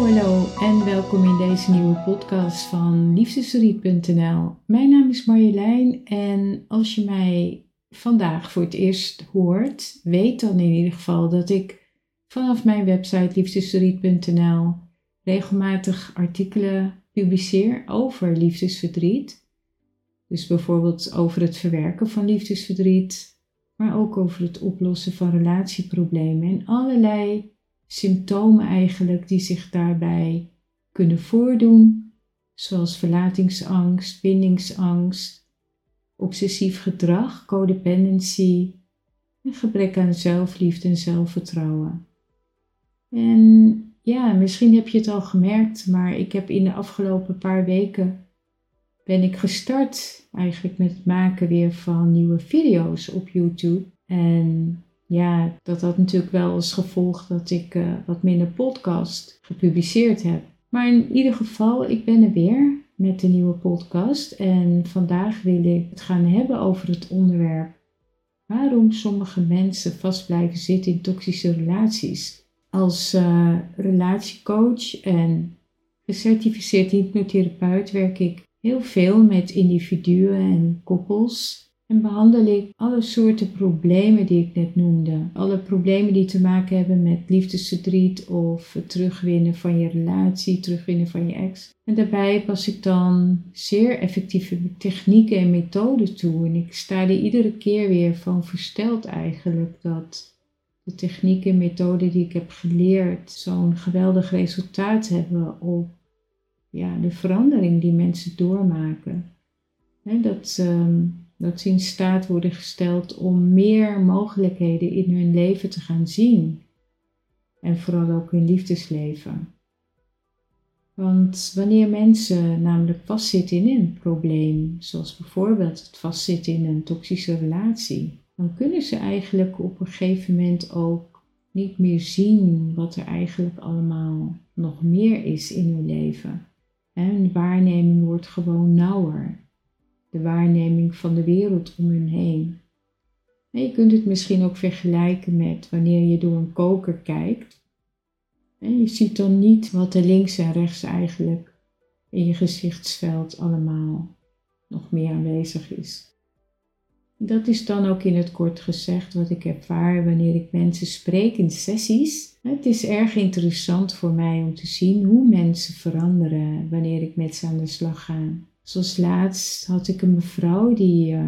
Hallo, en welkom in deze nieuwe podcast van liefdesverdriet.nl. Mijn naam is Marjolein en als je mij vandaag voor het eerst hoort, weet dan in ieder geval dat ik vanaf mijn website liefdesverdriet.nl regelmatig artikelen publiceer over liefdesverdriet. Dus bijvoorbeeld over het verwerken van liefdesverdriet, maar ook over het oplossen van relatieproblemen en allerlei symptomen eigenlijk die zich daarbij kunnen voordoen, zoals verlatingsangst, bindingsangst, obsessief gedrag, codependency en gebrek aan zelfliefde en zelfvertrouwen. En ja, misschien heb je het al gemerkt, maar ik heb in de afgelopen paar weken ben ik gestart eigenlijk met het maken weer van nieuwe video's op YouTube. En ja, dat had natuurlijk wel als gevolg dat ik uh, wat minder podcast gepubliceerd heb. Maar in ieder geval, ik ben er weer met de nieuwe podcast. En vandaag wil ik het gaan hebben over het onderwerp waarom sommige mensen vast blijven zitten in toxische relaties. Als uh, relatiecoach en gecertificeerd hypnotherapeut werk ik heel veel met individuen en koppels en behandel ik alle soorten problemen die ik net noemde. Alle problemen die te maken hebben met liefdesverdriet of het terugwinnen van je relatie, terugwinnen van je ex. En daarbij pas ik dan zeer effectieve technieken en methoden toe. En ik sta er iedere keer weer van versteld eigenlijk dat de technieken en methoden die ik heb geleerd zo'n geweldig resultaat hebben op ja, de verandering die mensen doormaken. dat... Ehm, dat ze in staat worden gesteld om meer mogelijkheden in hun leven te gaan zien. En vooral ook hun liefdesleven. Want wanneer mensen namelijk vastzitten in een probleem, zoals bijvoorbeeld het vastzitten in een toxische relatie, dan kunnen ze eigenlijk op een gegeven moment ook niet meer zien wat er eigenlijk allemaal nog meer is in hun leven. hun waarneming wordt gewoon nauwer de waarneming van de wereld om hun heen. En je kunt het misschien ook vergelijken met wanneer je door een koker kijkt. Je ziet dan niet wat er links en rechts eigenlijk in je gezichtsveld allemaal nog meer aanwezig is. Dat is dan ook in het kort gezegd wat ik ervaar wanneer ik mensen spreek in sessies. Het is erg interessant voor mij om te zien hoe mensen veranderen wanneer ik met ze aan de slag ga. Zoals laatst had ik een mevrouw die, uh,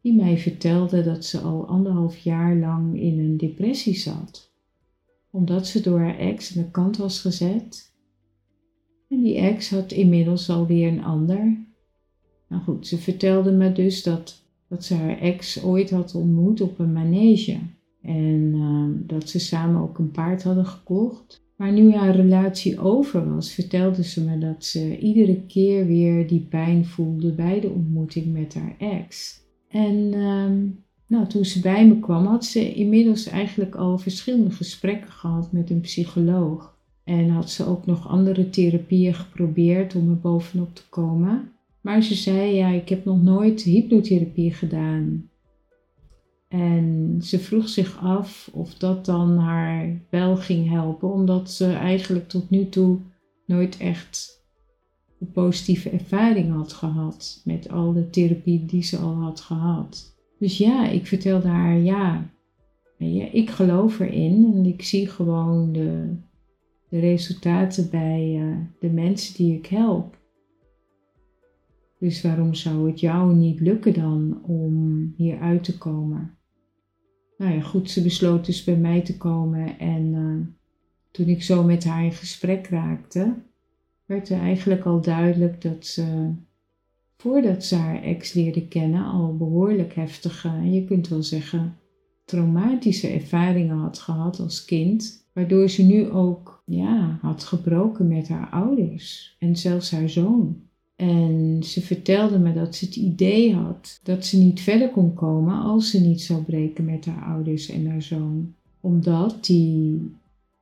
die mij vertelde dat ze al anderhalf jaar lang in een depressie zat. Omdat ze door haar ex aan de kant was gezet. En die ex had inmiddels alweer een ander. Nou goed, ze vertelde me dus dat, dat ze haar ex ooit had ontmoet op een manege. En uh, dat ze samen ook een paard hadden gekocht. Maar nu haar relatie over was, vertelde ze me dat ze iedere keer weer die pijn voelde bij de ontmoeting met haar ex. En ehm, nou, toen ze bij me kwam, had ze inmiddels eigenlijk al verschillende gesprekken gehad met een psycholoog. En had ze ook nog andere therapieën geprobeerd om er bovenop te komen. Maar ze zei, ja, ik heb nog nooit hypnotherapie gedaan. En ze vroeg zich af of dat dan haar wel ging helpen, omdat ze eigenlijk tot nu toe nooit echt een positieve ervaring had gehad met al de therapie die ze al had gehad. Dus ja, ik vertelde haar, ja, ik geloof erin en ik zie gewoon de, de resultaten bij uh, de mensen die ik help. Dus waarom zou het jou niet lukken dan om hier uit te komen? nou ja, goed, ze besloot dus bij mij te komen. En uh, toen ik zo met haar in gesprek raakte, werd er eigenlijk al duidelijk dat ze, voordat ze haar ex leerde kennen, al behoorlijk heftige, je kunt wel zeggen, traumatische ervaringen had gehad als kind. Waardoor ze nu ook ja, had gebroken met haar ouders en zelfs haar zoon. En ze vertelde me dat ze het idee had dat ze niet verder kon komen als ze niet zou breken met haar ouders en haar zoon. Omdat die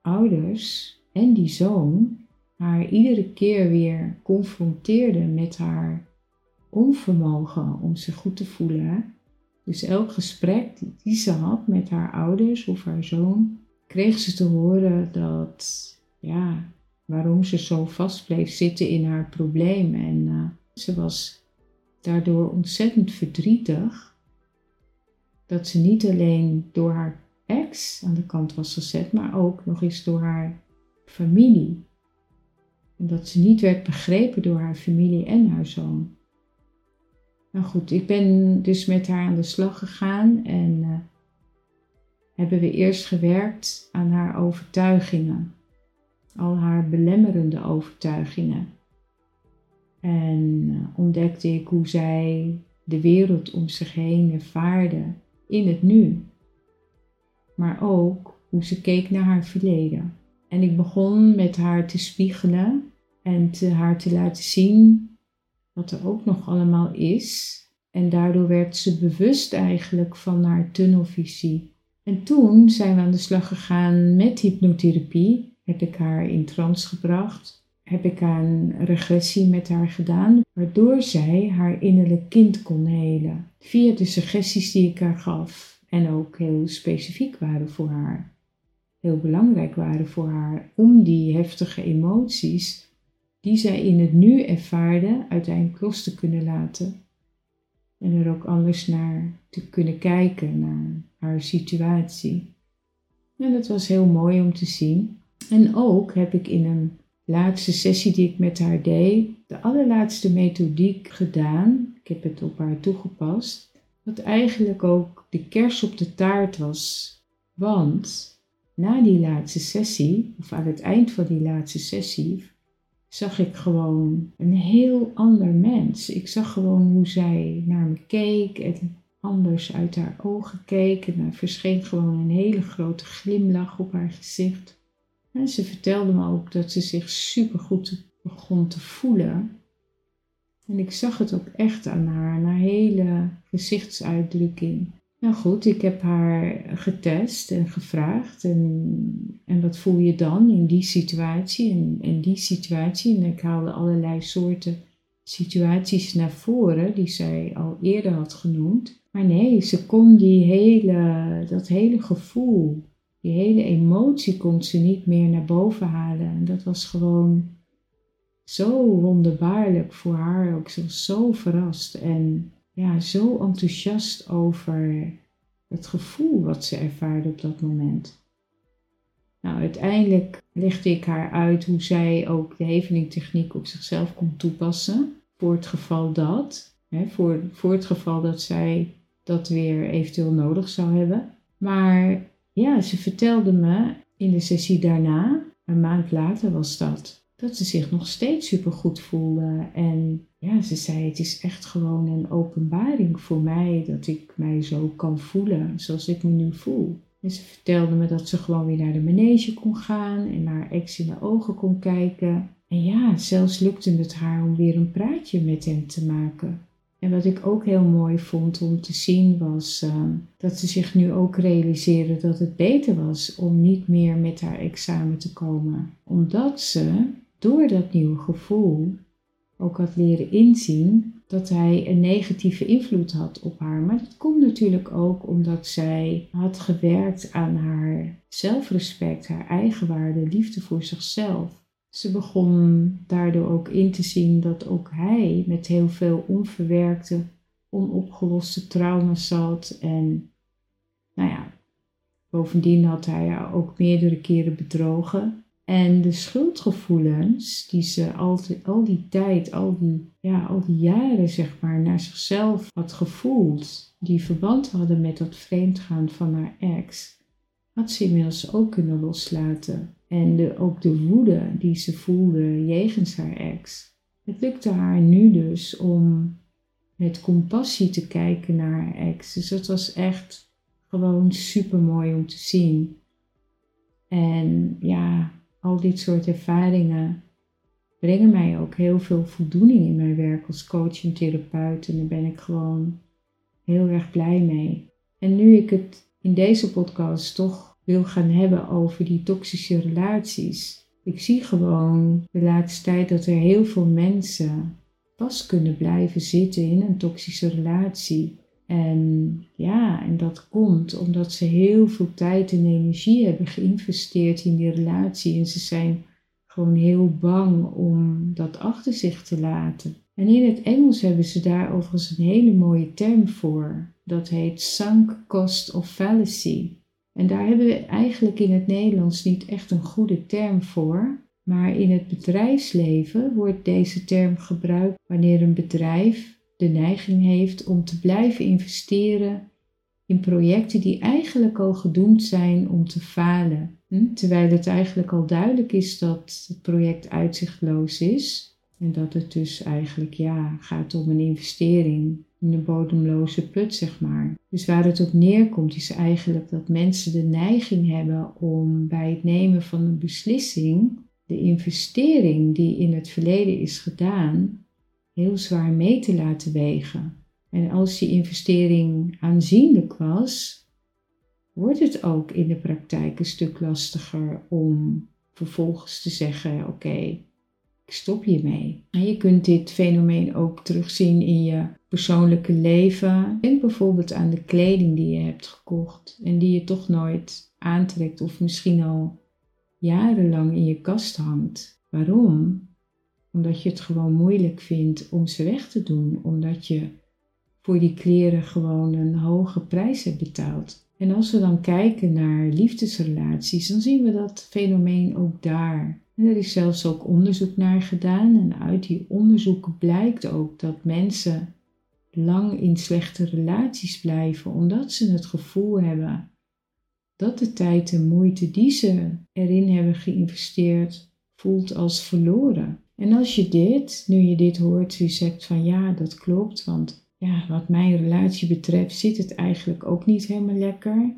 ouders en die zoon haar iedere keer weer confronteerden met haar onvermogen om zich goed te voelen. Dus elk gesprek die ze had met haar ouders of haar zoon, kreeg ze te horen dat, ja, waarom ze zo vast bleef zitten in haar probleem. En uh, ze was daardoor ontzettend verdrietig dat ze niet alleen door haar ex aan de kant was gezet, maar ook nog eens door haar familie. En dat ze niet werd begrepen door haar familie en haar zoon. Nou goed, ik ben dus met haar aan de slag gegaan en uh, hebben we eerst gewerkt aan haar overtuigingen. Al haar belemmerende overtuigingen. En uh, ontdekte ik hoe zij de wereld om zich heen ervaarde in het nu. Maar ook hoe ze keek naar haar verleden. En ik begon met haar te spiegelen en te, haar te laten zien wat er ook nog allemaal is. En daardoor werd ze bewust eigenlijk van haar tunnelvisie. En toen zijn we aan de slag gegaan met hypnotherapie. Heb ik haar in trance gebracht. Heb ik een regressie met haar gedaan, waardoor zij haar innerlijk kind kon helen. Via de suggesties die ik haar gaf. En ook heel specifiek waren voor haar. Heel belangrijk waren voor haar om die heftige emoties die zij in het nu ervaarde uiteindelijk los te kunnen laten. En er ook anders naar te kunnen kijken, naar haar situatie. En dat was heel mooi om te zien. En ook heb ik in een laatste sessie die ik met haar deed, de allerlaatste methodiek gedaan. Ik heb het op haar toegepast. Wat eigenlijk ook de kers op de taart was. Want na die laatste sessie, of aan het eind van die laatste sessie, zag ik gewoon een heel ander mens. Ik zag gewoon hoe zij naar me keek en anders uit haar ogen keek. En er verscheen gewoon een hele grote glimlach op haar gezicht. En ze vertelde me ook dat ze zich supergoed begon te voelen. En ik zag het ook echt aan haar, aan haar hele gezichtsuitdrukking. Nou goed, ik heb haar getest en gevraagd. En, en wat voel je dan in die situatie en, en die situatie? En ik haalde allerlei soorten situaties naar voren die zij al eerder had genoemd. Maar nee, ze kon die hele, dat hele gevoel, die hele emotie kon ze niet meer naar boven halen. En dat was gewoon zo wonderbaarlijk voor haar ook. Ze was zo verrast en ja, zo enthousiast over het gevoel wat ze ervaarde op dat moment. Nou, uiteindelijk legde ik haar uit hoe zij ook de hevelingtechniek op zichzelf kon toepassen. Voor het geval dat, hè, voor, voor het geval dat zij dat weer eventueel nodig zou hebben. Maar ja, ze vertelde me in de sessie daarna, een maand later was dat, dat ze zich nog steeds super goed voelde. En ja, ze zei: Het is echt gewoon een openbaring voor mij dat ik mij zo kan voelen zoals ik me nu voel. En ze vertelde me dat ze gewoon weer naar de manege kon gaan en naar ex in de ogen kon kijken. En ja, zelfs lukte het haar om weer een praatje met hem te maken. En wat ik ook heel mooi vond om te zien was uh, dat ze zich nu ook realiseerde dat het beter was om niet meer met haar examen te komen. Omdat ze door dat nieuwe gevoel ook had leren inzien dat hij een negatieve invloed had op haar. Maar dat komt natuurlijk ook omdat zij had gewerkt aan haar zelfrespect, haar eigenwaarde, liefde voor zichzelf. Ze begon daardoor ook in te zien dat ook hij met heel veel onverwerkte, onopgeloste trauma's zat. En nou ja, bovendien had hij haar ook meerdere keren bedrogen. En de schuldgevoelens die ze al die tijd, al die, ja, al die jaren zeg maar, naar zichzelf had gevoeld, die verband hadden met dat vreemdgaan van haar ex, had ze inmiddels ook kunnen loslaten. En ook de woede die ze voelde jegens haar ex. Het lukte haar nu dus om met compassie te kijken naar haar ex. Dus dat was echt gewoon super mooi om te zien. En ja, al dit soort ervaringen, brengen mij ook heel veel voldoening in mijn werk als coach en therapeut. En daar ben ik gewoon heel erg blij mee. En nu ik het in deze podcast toch wil gaan hebben over die toxische relaties. Ik zie gewoon de laatste tijd dat er heel veel mensen vast kunnen blijven zitten in een toxische relatie. En ja, en dat komt omdat ze heel veel tijd en energie hebben geïnvesteerd in die relatie en ze zijn gewoon heel bang om dat achter zich te laten. En in het Engels hebben ze daar overigens een hele mooie term voor. Dat heet sunk cost of fallacy. En daar hebben we eigenlijk in het Nederlands niet echt een goede term voor. Maar in het bedrijfsleven wordt deze term gebruikt wanneer een bedrijf de neiging heeft om te blijven investeren in projecten die eigenlijk al gedoemd zijn om te falen. Hm? Terwijl het eigenlijk al duidelijk is dat het project uitzichtloos is en dat het dus eigenlijk ja, gaat om een investering in een bodemloze put, zeg maar. Dus waar het op neerkomt is eigenlijk dat mensen de neiging hebben om bij het nemen van een beslissing de investering die in het verleden is gedaan heel zwaar mee te laten wegen. En als die investering aanzienlijk was, wordt het ook in de praktijk een stuk lastiger om vervolgens te zeggen: Oké, stop hiermee. En je kunt dit fenomeen ook terugzien in je persoonlijke leven. Denk bijvoorbeeld aan de kleding die je hebt gekocht en die je toch nooit aantrekt of misschien al jarenlang in je kast hangt. Waarom? Omdat je het gewoon moeilijk vindt om ze weg te doen, omdat je voor die kleren gewoon een hoge prijs hebt betaald. En als we dan kijken naar liefdesrelaties, dan zien we dat fenomeen ook daar. En er is zelfs ook onderzoek naar gedaan en uit die onderzoeken blijkt ook dat mensen lang in slechte relaties blijven omdat ze het gevoel hebben dat de tijd en moeite die ze erin hebben geïnvesteerd voelt als verloren. En als je dit, nu je dit hoort, je zegt van ja, dat klopt, want ja, wat mijn relatie betreft zit het eigenlijk ook niet helemaal lekker.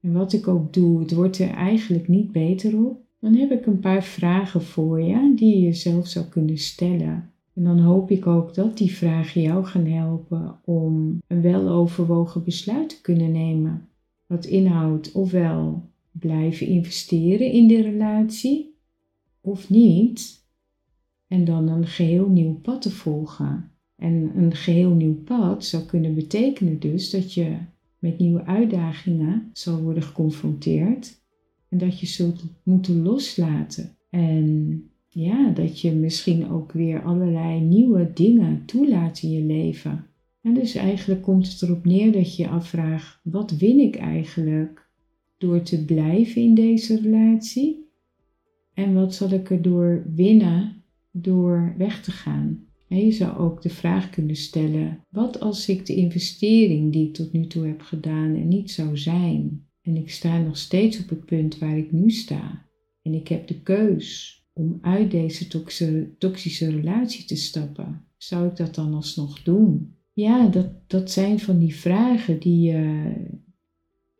En wat ik ook doe, het wordt er eigenlijk niet beter op. Dan heb ik een paar vragen voor je die je jezelf zou kunnen stellen. En dan hoop ik ook dat die vragen jou gaan helpen om een weloverwogen besluit te kunnen nemen. Wat inhoudt ofwel blijven investeren in de relatie of niet. En dan een geheel nieuw pad te volgen. En een geheel nieuw pad zou kunnen betekenen dus dat je met nieuwe uitdagingen zal worden geconfronteerd en dat je zult moeten loslaten. En ja, dat je misschien ook weer allerlei nieuwe dingen toelaat in je leven. En dus eigenlijk komt het erop neer dat je je afvraagt: wat win ik eigenlijk door te blijven in deze relatie? En wat zal ik erdoor winnen door weg te gaan? En je zou ook de vraag kunnen stellen: wat als ik de investering die ik tot nu toe heb gedaan er niet zou zijn? En ik sta nog steeds op het punt waar ik nu sta. En ik heb de keus om uit deze toxische relatie te stappen. Zou ik dat dan alsnog doen? Ja, dat, dat zijn van die vragen die je,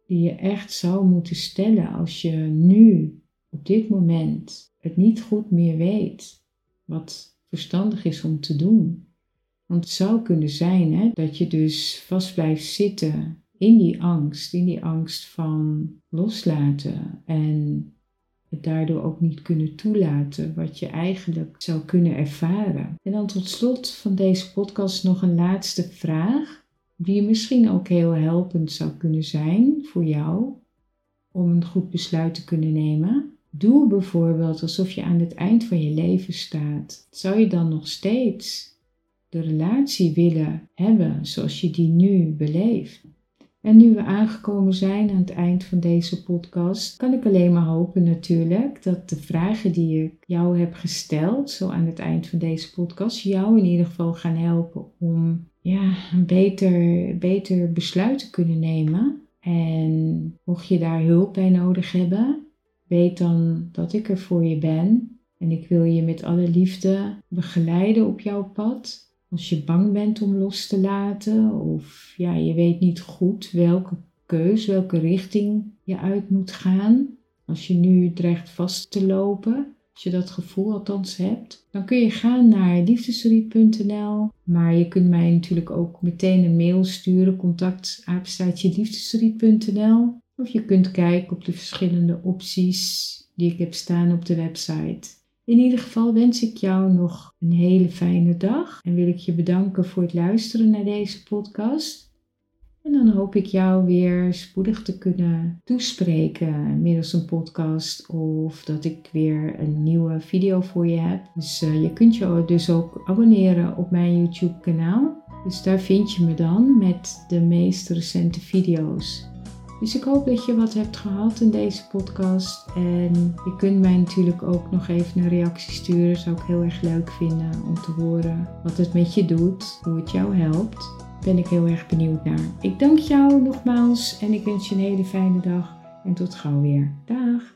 die je echt zou moeten stellen als je nu, op dit moment, het niet goed meer weet wat verstandig is om te doen. Want het zou kunnen zijn hè, dat je dus vast blijft zitten in die angst, in die angst van loslaten en het daardoor ook niet kunnen toelaten wat je eigenlijk zou kunnen ervaren. En dan tot slot van deze podcast nog een laatste vraag, die misschien ook heel helpend zou kunnen zijn voor jou om een goed besluit te kunnen nemen. Doe bijvoorbeeld alsof je aan het eind van je leven staat. Zou je dan nog steeds de relatie willen hebben zoals je die nu beleeft? En nu we aangekomen zijn aan het eind van deze podcast, kan ik alleen maar hopen natuurlijk dat de vragen die ik jou heb gesteld, zo aan het eind van deze podcast, jou in ieder geval gaan helpen om ja, een beter, beter besluit te kunnen nemen. En mocht je daar hulp bij nodig hebben, weet dan dat ik er voor je ben. En ik wil je met alle liefde begeleiden op jouw pad. Als je bang bent om los te laten of ja, je weet niet goed welke keus, welke richting je uit moet gaan. Als je nu dreigt vast te lopen, als je dat gevoel althans hebt, dan kun je gaan naar liefdesverdriet.nl. Maar je kunt mij natuurlijk ook meteen een mail sturen, contact liefdesverdriet.nl. Of je kunt kijken op de verschillende opties die ik heb staan op de website. In ieder geval wens ik jou nog een hele fijne dag en wil ik je bedanken voor het luisteren naar deze podcast. En dan hoop ik jou weer spoedig te kunnen toespreken middels een podcast of dat ik weer een nieuwe video voor je heb. Dus uh, je kunt je dus ook abonneren op mijn YouTube kanaal. Dus daar vind je me dan met de meest recente video's. Dus ik hoop dat je wat hebt gehad in deze podcast. En je kunt mij natuurlijk ook nog even een reactie sturen. Zou ik heel erg leuk vinden om te horen wat het met je doet, hoe het jou helpt. Ben ik heel erg benieuwd naar. Ik dank jou nogmaals en ik wens je een hele fijne dag. En tot gauw weer. Dag!